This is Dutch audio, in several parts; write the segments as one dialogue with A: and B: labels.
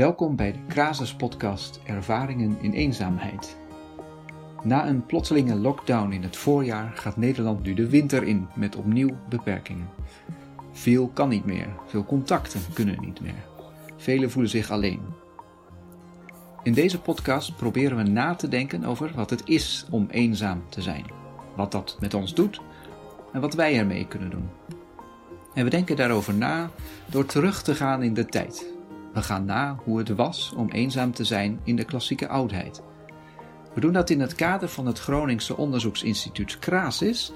A: Welkom bij de Krasus podcast Ervaringen in eenzaamheid. Na een plotselinge lockdown in het voorjaar gaat Nederland nu de winter in met opnieuw beperkingen. Veel kan niet meer, veel contacten kunnen niet meer. Velen voelen zich alleen. In deze podcast proberen we na te denken over wat het is om eenzaam te zijn, wat dat met ons doet en wat wij ermee kunnen doen. En we denken daarover na door terug te gaan in de tijd. We gaan na hoe het was om eenzaam te zijn in de klassieke oudheid. We doen dat in het kader van het Groningse onderzoeksinstituut Crasis,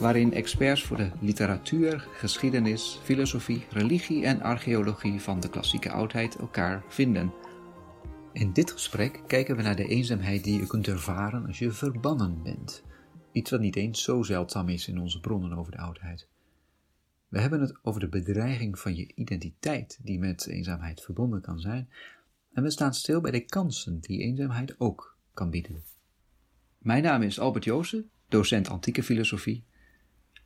A: waarin experts voor de literatuur, geschiedenis, filosofie, religie en archeologie van de klassieke oudheid elkaar vinden. In dit gesprek kijken we naar de eenzaamheid die je kunt ervaren als je verbannen bent. Iets wat niet eens zo zeldzaam is in onze bronnen over de oudheid. We hebben het over de bedreiging van je identiteit die met eenzaamheid verbonden kan zijn, en we staan stil bij de kansen die eenzaamheid ook kan bieden. Mijn naam is Albert Joosen, docent antieke filosofie.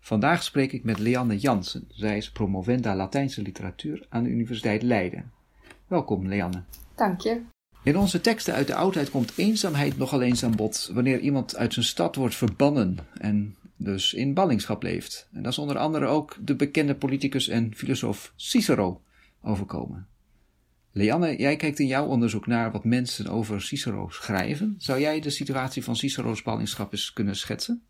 A: Vandaag spreek ik met Leanne Jansen. Zij is promovenda Latijnse literatuur aan de Universiteit Leiden. Welkom, Leanne.
B: Dank je.
A: In onze teksten uit de oudheid komt eenzaamheid nogal eens aan bod wanneer iemand uit zijn stad wordt verbannen en dus in ballingschap leeft. En dat is onder andere ook de bekende politicus en filosoof Cicero overkomen. Leanne, jij kijkt in jouw onderzoek naar wat mensen over Cicero schrijven. Zou jij de situatie van Cicero's ballingschap eens kunnen schetsen?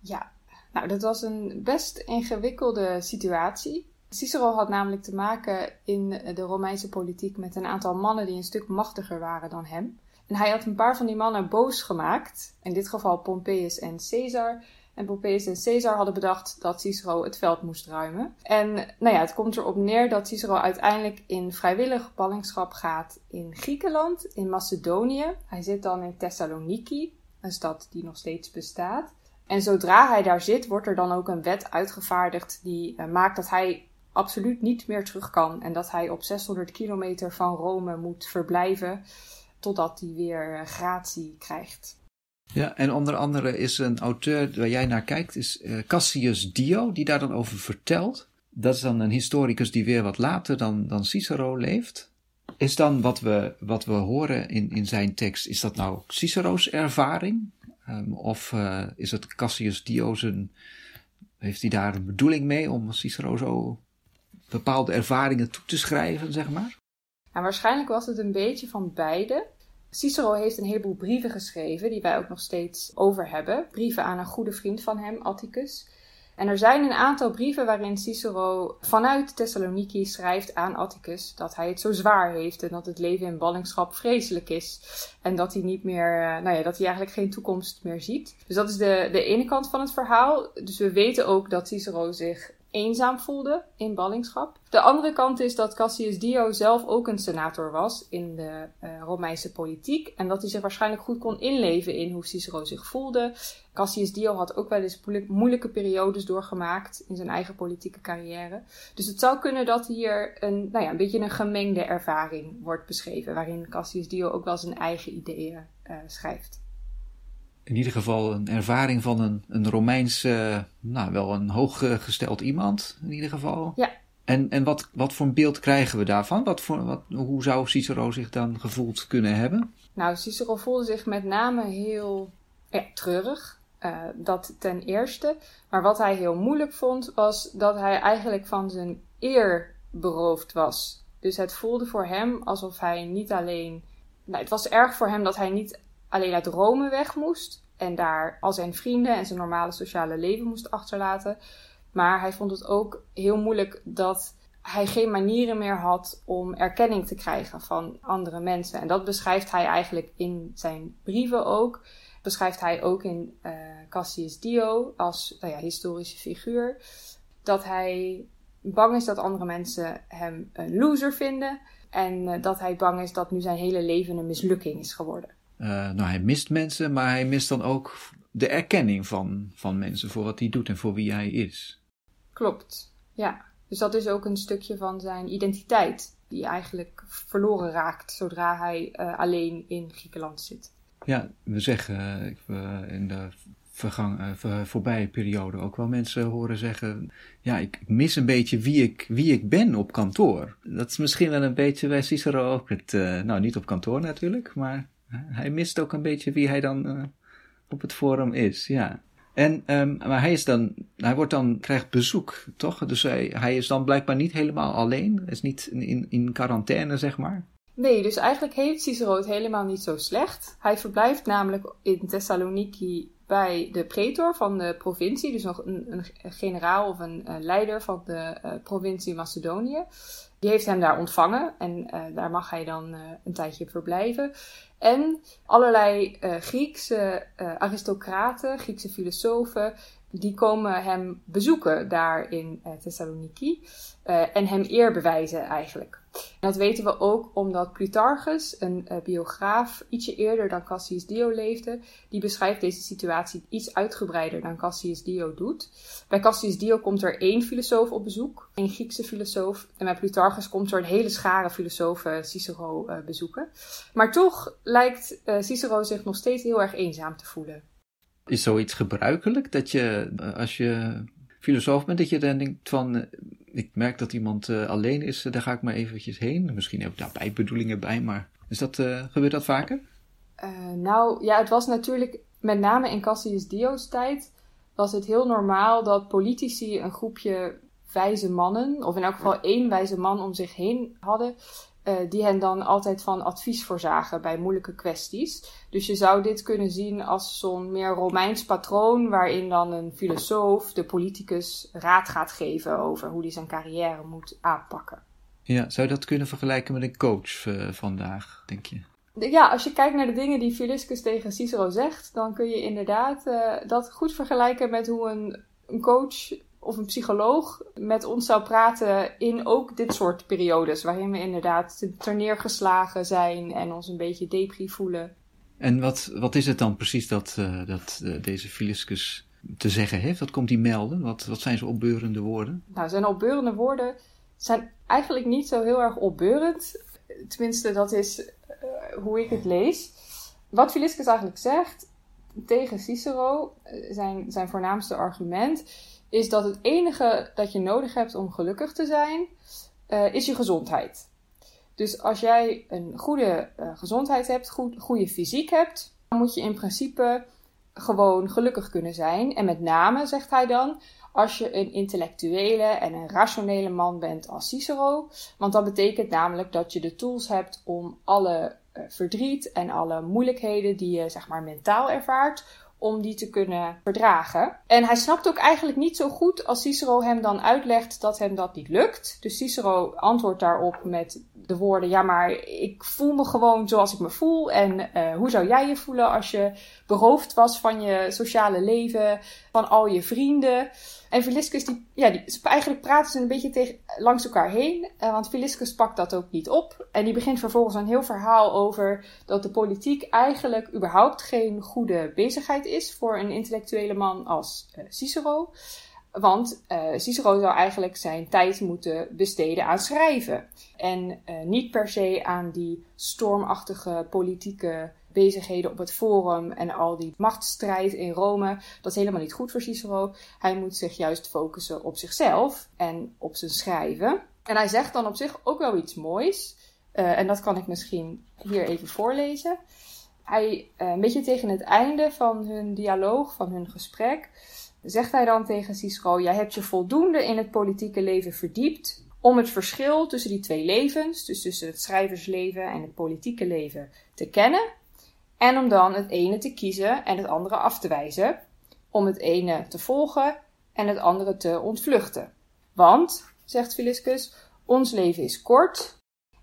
B: Ja, nou, dat was een best ingewikkelde situatie. Cicero had namelijk te maken in de Romeinse politiek met een aantal mannen die een stuk machtiger waren dan hem. En hij had een paar van die mannen boos gemaakt, in dit geval Pompeius en Caesar, en Pompeius en Caesar hadden bedacht dat Cicero het veld moest ruimen. En nou ja, het komt erop neer dat Cicero uiteindelijk in vrijwillig ballingschap gaat in Griekenland, in Macedonië. Hij zit dan in Thessaloniki, een stad die nog steeds bestaat. En zodra hij daar zit, wordt er dan ook een wet uitgevaardigd die uh, maakt dat hij absoluut niet meer terug kan. En dat hij op 600 kilometer van Rome moet verblijven totdat hij weer gratie krijgt.
A: Ja, en onder andere is een auteur waar jij naar kijkt, is uh, Cassius Dio, die daar dan over vertelt. Dat is dan een historicus die weer wat later dan, dan Cicero leeft. Is dan wat we, wat we horen in, in zijn tekst, is dat nou Cicero's ervaring? Um, of uh, is het Cassius Dio zijn, heeft hij daar een bedoeling mee om Cicero zo bepaalde ervaringen toe te schrijven, zeg maar?
B: Nou, waarschijnlijk was het een beetje van beide. Cicero heeft een heleboel brieven geschreven, die wij ook nog steeds over hebben. Brieven aan een goede vriend van hem, Atticus. En er zijn een aantal brieven waarin Cicero vanuit Thessaloniki schrijft aan Atticus dat hij het zo zwaar heeft en dat het leven in ballingschap vreselijk is. En dat hij niet meer, eh, nou ja, dat hij eigenlijk geen toekomst meer ziet. Dus dat is de, de ene kant van het verhaal. Dus we weten ook dat Cicero zich eenzaam voelde in ballingschap. De andere kant is dat Cassius Dio zelf ook een senator was in de uh, Romeinse politiek. En dat hij zich waarschijnlijk goed kon inleven in hoe Cicero zich voelde. Cassius Dio had ook wel eens moeilijke periodes doorgemaakt in zijn eigen politieke carrière. Dus het zou kunnen dat hier een, nou ja, een beetje een gemengde ervaring wordt beschreven. Waarin Cassius Dio ook wel zijn eigen ideeën uh, schrijft
A: in ieder geval een ervaring van een, een Romeins, uh, nou wel een hooggesteld iemand in ieder geval.
B: Ja.
A: En, en wat, wat voor een beeld krijgen we daarvan? Wat voor, wat, hoe zou Cicero zich dan gevoeld kunnen hebben?
B: Nou, Cicero voelde zich met name heel ja, treurig. Uh, dat ten eerste. Maar wat hij heel moeilijk vond, was dat hij eigenlijk van zijn eer beroofd was. Dus het voelde voor hem alsof hij niet alleen. Nou, het was erg voor hem dat hij niet alleen uit Rome weg moest en daar al zijn vrienden en zijn normale sociale leven moest achterlaten. Maar hij vond het ook heel moeilijk dat hij geen manieren meer had om erkenning te krijgen van andere mensen. En dat beschrijft hij eigenlijk in zijn brieven ook. Beschrijft hij ook in uh, Cassius Dio als nou ja, historische figuur. Dat hij bang is dat andere mensen hem een loser vinden. En uh, dat hij bang is dat nu zijn hele leven een mislukking is geworden.
A: Uh, nou, hij mist mensen, maar hij mist dan ook de erkenning van, van mensen voor wat hij doet en voor wie hij is.
B: Klopt, ja. Dus dat is ook een stukje van zijn identiteit, die eigenlijk verloren raakt zodra hij uh, alleen in Griekenland zit.
A: Ja, we zeggen uh, in de vergang, uh, voorbije periode ook wel mensen horen zeggen: Ja, ik mis een beetje wie ik, wie ik ben op kantoor. Dat is misschien wel een beetje bij Cicero ook. Het, nou, niet op kantoor natuurlijk, maar hij mist ook een beetje wie hij dan uh, op het forum is. Ja. En, um, maar hij is dan, hij wordt dan, krijgt bezoek, toch? Dus hij, hij is dan blijkbaar niet helemaal alleen. Is niet in, in quarantaine, zeg maar.
B: Nee, dus eigenlijk heeft Cicero het helemaal niet zo slecht. Hij verblijft namelijk in Thessaloniki bij de pretor van de provincie, dus nog een, een generaal of een, leider van de uh, provincie Macedonië. Die heeft hem daar ontvangen en uh, daar mag hij dan een tijdje verblijven. En allerlei Griekse aristocraten, Griekse filosofen, die komen hem bezoeken daar in Thessaloniki en hem eer bewijzen eigenlijk. En dat weten we ook omdat Plutarchus, een uh, biograaf, ietsje eerder dan Cassius Dio leefde. Die beschrijft deze situatie iets uitgebreider dan Cassius Dio doet. Bij Cassius Dio komt er één filosoof op bezoek, een Griekse filosoof. En bij Plutarchus komt er een hele schare filosofen Cicero bezoeken. Maar toch lijkt Cicero zich nog steeds heel erg eenzaam te voelen.
A: Is zoiets gebruikelijk dat je, als je filosoof bent, dat je dan denkt van ik merk dat iemand uh, alleen is, daar ga ik maar eventjes heen. Misschien heb ik daar bijbedoelingen bij, maar is dat, gebeurt dat vaker?
B: Nou ja, het was natuurlijk met name in Cassius Dio's tijd was het heel normaal dat politici een groepje wijze mannen, of in elk geval één wijze man om zich heen hadden, uh, die hen dan altijd van advies voorzagen bij moeilijke kwesties. Dus je zou dit kunnen zien als zo'n meer Romeins patroon, waarin dan een filosoof de politicus raad gaat geven over hoe hij zijn carrière moet aanpakken.
A: Ja, zou je dat kunnen vergelijken met een coach uh, vandaag, denk je?
B: Ja, als je kijkt naar de dingen die Philiscus tegen Cicero zegt, dan kun je inderdaad uh, dat goed vergelijken met hoe een, een coach of een psycholoog met ons zou praten in ook dit soort periodes. Waarin we inderdaad ter neergeslagen zijn en ons een beetje depri voelen.
A: En wat, wat is het dan precies dat, uh, dat uh, deze Philiscus te zeggen heeft? Wat komt hij melden? Wat, wat zijn zijn opbeurende woorden?
B: Nou, zijn opbeurende woorden zijn eigenlijk niet zo heel erg opbeurend. Tenminste, dat is uh, hoe ik het lees. Wat Philiscus eigenlijk zegt tegen Cicero, zijn, zijn voornaamste argument, is dat het enige dat je nodig hebt om gelukkig te zijn, uh, is je gezondheid. Dus als jij een goede uh, gezondheid hebt, goed, goede fysiek hebt, dan moet je in principe gewoon gelukkig kunnen zijn. En met name, zegt hij dan, als je een intellectuele en een rationele man bent als Cicero. Want dat betekent namelijk dat je de tools hebt om alle uh, verdriet en alle moeilijkheden die je zeg maar mentaal ervaart, om die te kunnen verdragen. En hij snapt ook eigenlijk niet zo goed als Cicero hem dan uitlegt dat hem dat niet lukt. Dus Cicero antwoordt daarop met de woorden: Ja, maar ik voel me gewoon zoals ik me voel. En uh, hoe zou jij je voelen als je beroofd was van je sociale leven, van al je vrienden? En Philiscus, die, ja, die, eigenlijk praten ze een beetje tegen, langs elkaar heen. Uh, want Philiscus pakt dat ook niet op. En die begint vervolgens een heel verhaal over dat de politiek eigenlijk überhaupt geen goede bezigheid is voor een intellectuele man als uh, Cicero. Want uh, Cicero zou eigenlijk zijn tijd moeten besteden aan schrijven. En niet per se aan die stormachtige politieke bezigheden op het forum en al die machtsstrijd in Rome. Dat is helemaal niet goed voor Cicero. Hij moet zich juist focussen op zichzelf en op zijn schrijven. En hij zegt dan op zich ook wel iets moois. Uh, en dat kan ik misschien hier even voorlezen. Hij, een beetje tegen het einde van hun dialoog, van hun gesprek zegt hij dan tegen Cicero: Jij hebt je voldoende in het politieke leven verdiept om het verschil tussen die twee levens, dus tussen het schrijversleven en het politieke leven, te kennen. En om dan het ene te kiezen en het andere af te wijzen. Om het ene te volgen en het andere te ontvluchten. Want, zegt Philiscus, ons leven is kort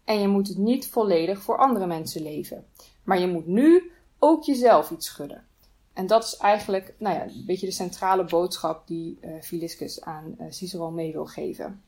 B: en je moet het niet volledig voor andere mensen leven. Maar je moet nu ook jezelf iets schudden. En dat is eigenlijk nou ja, een beetje de centrale boodschap die uh, Philiscus aan uh, Cicero mee wil geven.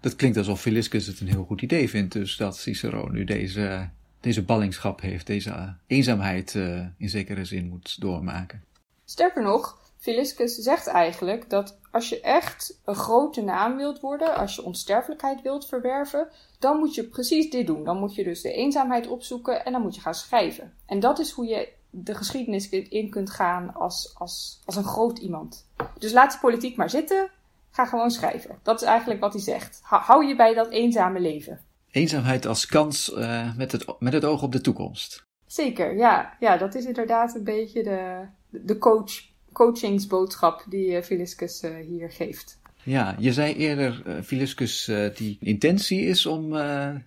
A: Dat klinkt alsof Philiscus het een heel goed idee vindt, dus dat Cicero nu deze, deze ballingschap heeft, deze eenzaamheid uh, in zekere zin moet doormaken.
B: Sterker nog, Philiscus zegt eigenlijk dat als je echt een grote naam wilt worden, als je onsterfelijkheid wilt verwerven, dan moet je precies dit doen. Dan moet je dus de eenzaamheid opzoeken en dan moet je gaan schrijven. En dat is hoe je de geschiedenis in kunt gaan als, als, als een groot iemand. Dus laat die politiek maar zitten. Ga gewoon schrijven. Dat is eigenlijk wat hij zegt. Hou je bij dat eenzame leven.
A: Eenzaamheid als kans uh, met, het, met het oog op de toekomst.
B: Zeker, ja. Ja, dat is inderdaad een beetje de, de coach, coachingsboodschap die Filiscus uh, hier geeft.
A: Ja, je zei eerder, uh, Filiscus, die intentie is om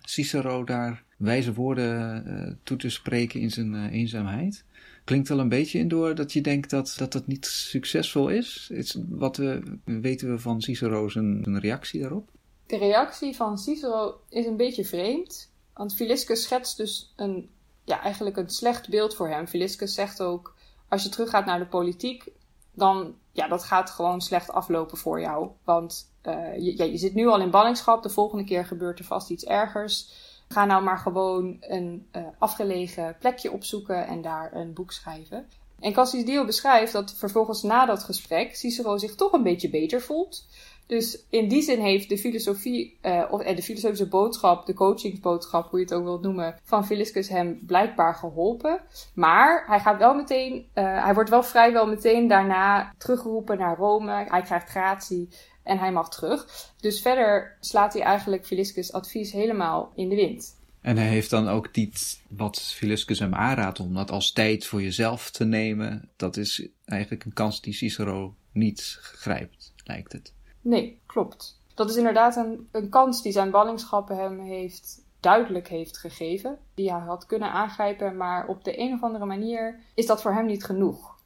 A: Cicero daar wijze woorden toe te spreken in zijn eenzaamheid. Klinkt wel een beetje in door dat je denkt dat dat, dat niet succesvol is. is wat weten we van Cicero zijn reactie daarop?
B: De reactie van Cicero is een beetje vreemd. Want Filiscus schetst dus een, ja, eigenlijk een slecht beeld voor hem. Filiscus zegt ook, als je teruggaat naar de politiek, dan ja, dat gaat gewoon slecht aflopen voor jou. Want uh, je, zit nu al in ballingschap, de volgende keer gebeurt er vast iets ergers. Ga nou maar gewoon een uh, afgelegen plekje opzoeken en daar een boek schrijven. En Cassius Dio beschrijft dat vervolgens na dat gesprek Cicero zich toch een beetje beter voelt. Dus in die zin heeft de filosofie, uh, of de filosofische boodschap, de coachingsboodschap, hoe je het ook wilt noemen, van Filiscus hem blijkbaar geholpen. Maar hij gaat wel meteen, uh, hij wordt wel vrijwel meteen daarna teruggeroepen naar Rome. Hij krijgt gratie en hij mag terug. Dus verder slaat hij eigenlijk Filiscus advies helemaal in de wind.
A: En hij heeft dan ook niet wat Filiscus hem aanraadt om dat als tijd voor jezelf te nemen. Dat is eigenlijk een kans die Cicero niet grijpt, lijkt het.
B: Nee, klopt. Dat is inderdaad een, een kans die zijn ballingschappen hem heeft duidelijk heeft gegeven. Die hij had kunnen aangrijpen, maar op de een of andere manier is dat voor hem niet genoeg.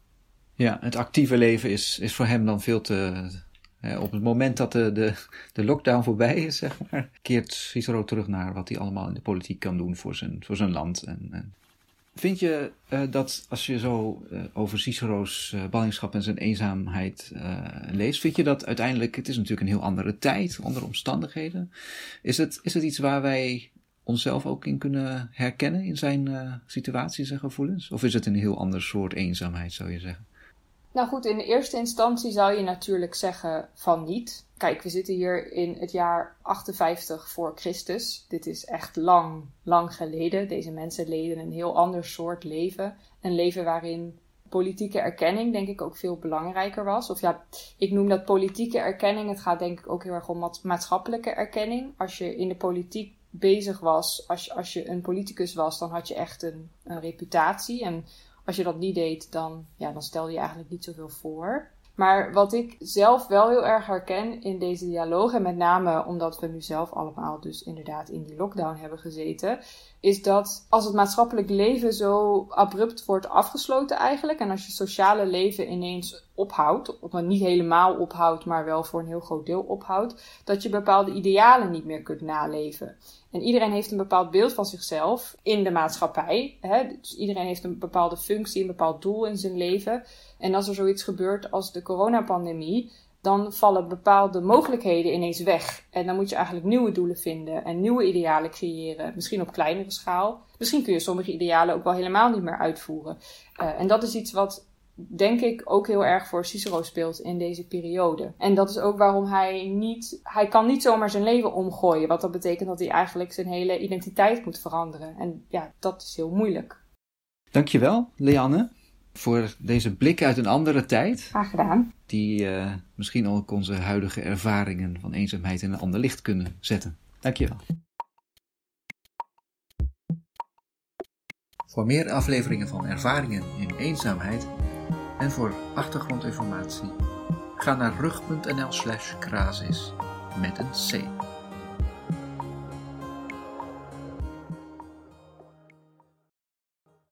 A: Ja, het actieve leven is, is voor hem dan veel te. op het moment dat de, de, de lockdown voorbij is, zeg maar, keert Cicero terug naar wat hij allemaal in de politiek kan doen voor zijn, voor zijn land. En, en Vind je uh, dat als je zo uh, over Cicero's uh, ballingschap en zijn eenzaamheid leest, vind je dat uiteindelijk, het is natuurlijk een heel andere tijd, andere omstandigheden. Is het, is het iets waar wij onszelf ook in kunnen herkennen in zijn situaties en gevoelens? Of is het een heel ander soort eenzaamheid, zou je zeggen?
B: Nou goed, in de eerste instantie zou je natuurlijk zeggen van niet. Kijk, we zitten hier in het jaar 58 voor Christus. Dit is echt lang, lang geleden. Deze mensen leden een heel ander soort leven. Een leven waarin politieke erkenning denk ik ook veel belangrijker was. Of ja, ik noem dat politieke erkenning. Het gaat denk ik ook heel erg om maatschappelijke erkenning. Als je in de politiek bezig was, als je, als je een politicus was, dan had je echt een, een reputatie. En als je dat niet deed, dan, ja, dan stelde je eigenlijk niet zoveel voor. Maar wat ik zelf wel heel erg herken in deze dialoog, en met name omdat we nu zelf allemaal dus inderdaad in die lockdown hebben gezeten, is dat als het maatschappelijk leven zo abrupt wordt afgesloten eigenlijk, en als je sociale leven ineens ophoudt, of niet helemaal ophoudt, maar wel voor een heel groot deel ophoudt, dat je bepaalde idealen niet meer kunt naleven. En iedereen heeft een bepaald beeld van zichzelf in de maatschappij. Hè? Dus iedereen heeft een bepaalde functie, een bepaald doel in zijn leven. En als er zoiets gebeurt als de coronapandemie, dan vallen bepaalde mogelijkheden ineens weg. En dan moet je eigenlijk nieuwe doelen vinden en nieuwe idealen creëren. Misschien op kleinere schaal. Misschien kun je sommige idealen ook wel helemaal niet meer uitvoeren. Uh, en dat is iets wat denk ik ook heel erg voor Cicero speelt in deze periode. En dat is ook waarom hij niet, hij kan niet zomaar zijn leven omgooien. Wat dat betekent dat hij eigenlijk zijn hele identiteit moet veranderen. En ja, dat is heel moeilijk.
A: Dankjewel, Leanne, voor deze blik uit een andere tijd.
B: Graag gedaan.
A: Die uh, misschien ook onze huidige ervaringen van eenzaamheid in een ander licht kunnen zetten. Dankjewel. Voor meer afleveringen van Ervaringen in Eenzaamheid en voor achtergrondinformatie ga naar rug.nl slash met een C.